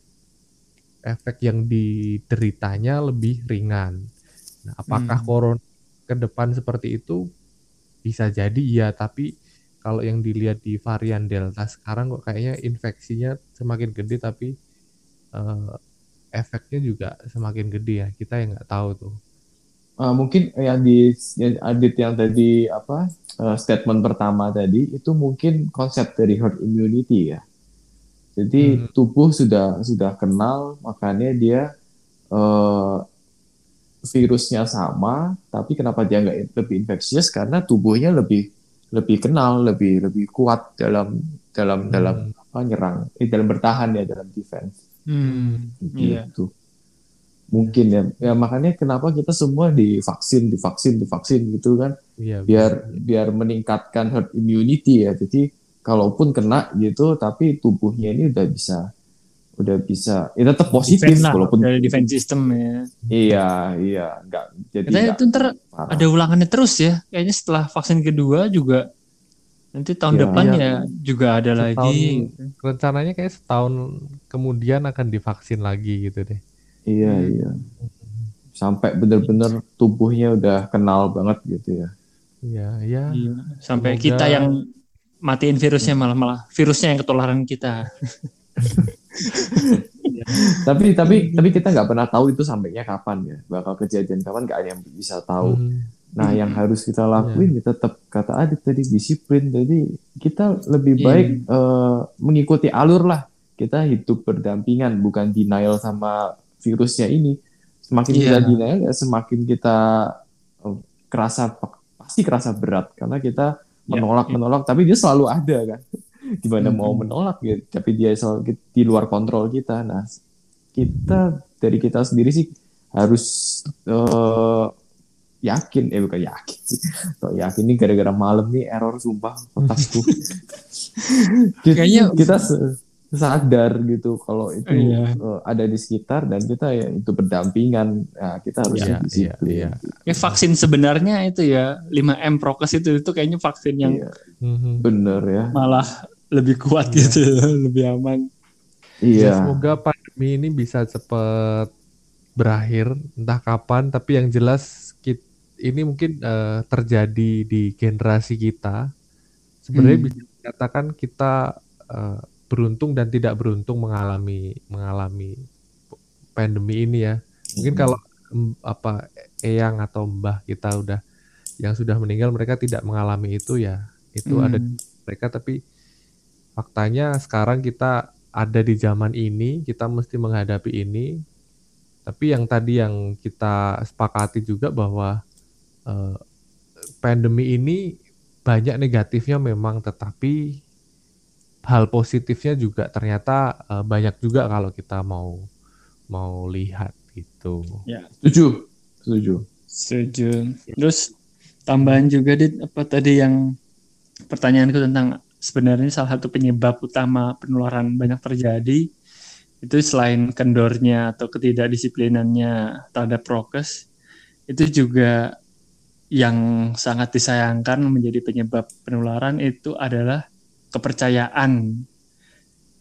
efek yang dideritanya lebih ringan. Nah, apakah Hmm. corona ke depan seperti itu bisa jadi iya, tapi kalau yang dilihat di varian Delta sekarang kok kayaknya infeksinya semakin gede tapi eh, efeknya juga semakin gede ya. Kita yang nggak tahu tuh. Ah, mungkin yang di yang Adit yang tadi apa eh, statement pertama tadi itu mungkin konsep dari herd immunity ya. Jadi Hmm. tubuh sudah sudah kenal makanya dia eh, virusnya sama tapi kenapa dia nggak lebih infeksius karena tubuhnya lebih lebih kenal lebih lebih kuat dalam dalam dalam Hmm. apa nyerang eh, dalam bertahan ya dalam defense Hmm. Iya. gitu. mungkin ya ya makanya kenapa kita semua divaksin divaksin divaksin gitu kan Iya, biar biar meningkatkan herd immunity ya jadi kalaupun kena gitu tapi tubuhnya ini udah bisa udah bisa ya tetap positif Defense lah, walaupun dari defense system ya. iya iya nggak jadi Katanya nggak itu ntar parah. ada ulangannya terus ya. Kayaknya setelah vaksin kedua juga nanti tahun Iya. depan Iya. ya juga ada Setahun- lagi. rencananya kayak setahun kemudian akan divaksin lagi gitu deh. iya Hmm. iya sampai bener-bener tubuhnya udah kenal banget gitu ya Iya, iya. Iya. Sampai Semoga- kita yang matiin virusnya malah malah virusnya yang ketularan kita. tapi tapi tapi kita nggak pernah tahu itu sampainya kapan ya. Bakal kejadian kapan nggak ada yang bisa tahu. Hmm, nah yang harus kita lakuin ya. tetap kata Adit tadi disiplin. Jadi kita lebih Iya. baik eh, mengikuti alur lah. Kita hidup berdampingan bukan denial sama virusnya ini. Semakin Iya. kita denial ya semakin kita eh, kerasa pasti kerasa berat. Karena kita Iya, menolak iya. menolak tapi dia selalu ada kan gimana mau Mhm. menolak gitu. Tapi dia selalu di luar kontrol kita. Nah kita dari kita sendiri sih harus eh, yakin. Eh bukan yakin sih. Yakin nih gara-gara malam nih error sumpah otakku kita, Kayaknya- kita sadar gitu kalau itu Iya. eh, ada di sekitar dan kita ya itu berdampingan. Nah, kita harus Iya, di situ iya, iya. Kayak vaksin sebenarnya itu ya 5M prokes itu itu kayaknya vaksin yang Iya, mhm. bener ya. Malah lebih kuat Iya. gitu ya, lebih aman. Ya, iya semoga pandemi ini bisa cepat berakhir, entah kapan. Tapi yang jelas ini mungkin eh, terjadi di generasi kita. Sebenarnya Hmm. bisa dikatakan kita eh, beruntung dan tidak beruntung mengalami mengalami pandemi ini ya. Mungkin Hmm. kalau apa eyang atau mbah kita udah yang sudah meninggal mereka tidak mengalami itu ya. Itu ada Hmm. mereka tapi faktanya sekarang kita ada di zaman ini kita mesti menghadapi ini. Tapi yang tadi yang kita sepakati juga bahwa eh, pandemi ini banyak negatifnya memang tetapi hal positifnya juga ternyata eh, banyak juga kalau kita mau mau lihat gitu. Setuju? Setuju. Setuju. Terus tambahan juga dit apa tadi yang pertanyaanku tentang sebenarnya salah satu penyebab utama penularan banyak terjadi itu selain kendornya atau ketidakdisiplinannya terhadap prokes itu juga yang sangat disayangkan menjadi penyebab penularan itu adalah kepercayaan.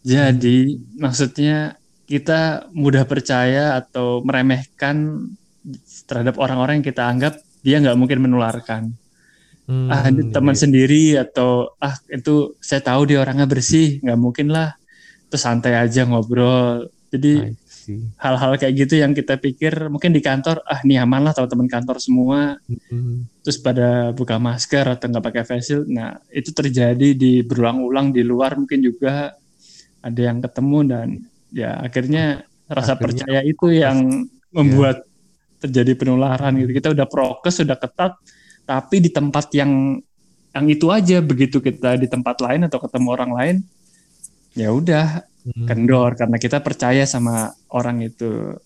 Jadi maksudnya kita mudah percaya atau meremehkan terhadap orang-orang yang kita anggap dia nggak mungkin menularkan. Hmm, ah ini teman iya. sendiri atau ah itu saya tahu dia orangnya bersih, nggak mungkin lah. Terus santai aja ngobrol. Jadi hal-hal kayak gitu yang kita pikir mungkin di kantor ah ini aman lah teman-teman kantor semua Mhm. terus pada buka masker atau nggak pakai face shield. Nah itu terjadi di berulang-ulang di luar mungkin juga ada yang ketemu dan ya akhirnya rasa Akhirnya- percaya itu yang membuat terjadi penularan gitu. Kita udah prokes sudah ketat tapi di tempat yang yang itu aja begitu kita di tempat lain atau ketemu orang lain ya udah Mhm. kendor karena kita percaya sama orang itu.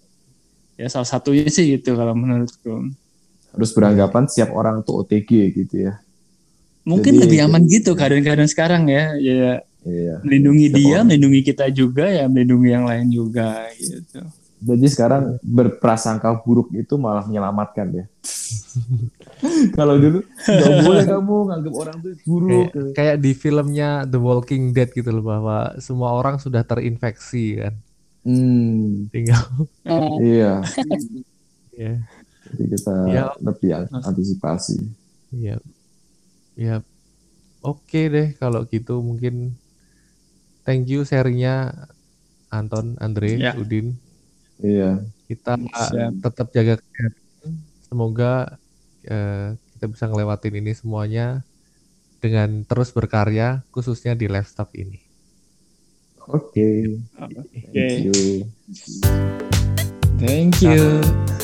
Ya salah satunya sih itu kalau menurutku. harus beranggapan siap orang tuh OTG gitu ya Mungkin Jadi- lebih aman gitu keadaan-keadaan sekarang ya. Ya iya melindungi Siap dia, orang. melindungi kita juga ya, melindungi yang lain juga gitu. Jadi sekarang berprasangka buruk itu malah menyelamatkan ya. Kalau dulu nggak boleh kamu nganggap orang tuh buruk. kayak, kayak di filmnya The Walking Dead gitu loh bahwa semua orang sudah terinfeksi kan Hmm, tinggal iya. ya Jadi kita Ya. lebih an- antisipasi. ya ya oke deh kalau gitu mungkin thank you sharingnya Anton Andre Ya. Udin Iya. kita Siap. tetap jaga kesehatan semoga eh, kita bisa ngelewatin ini semuanya dengan terus berkarya khususnya di livestock ini Oke. Oke. Thank you. Thank you.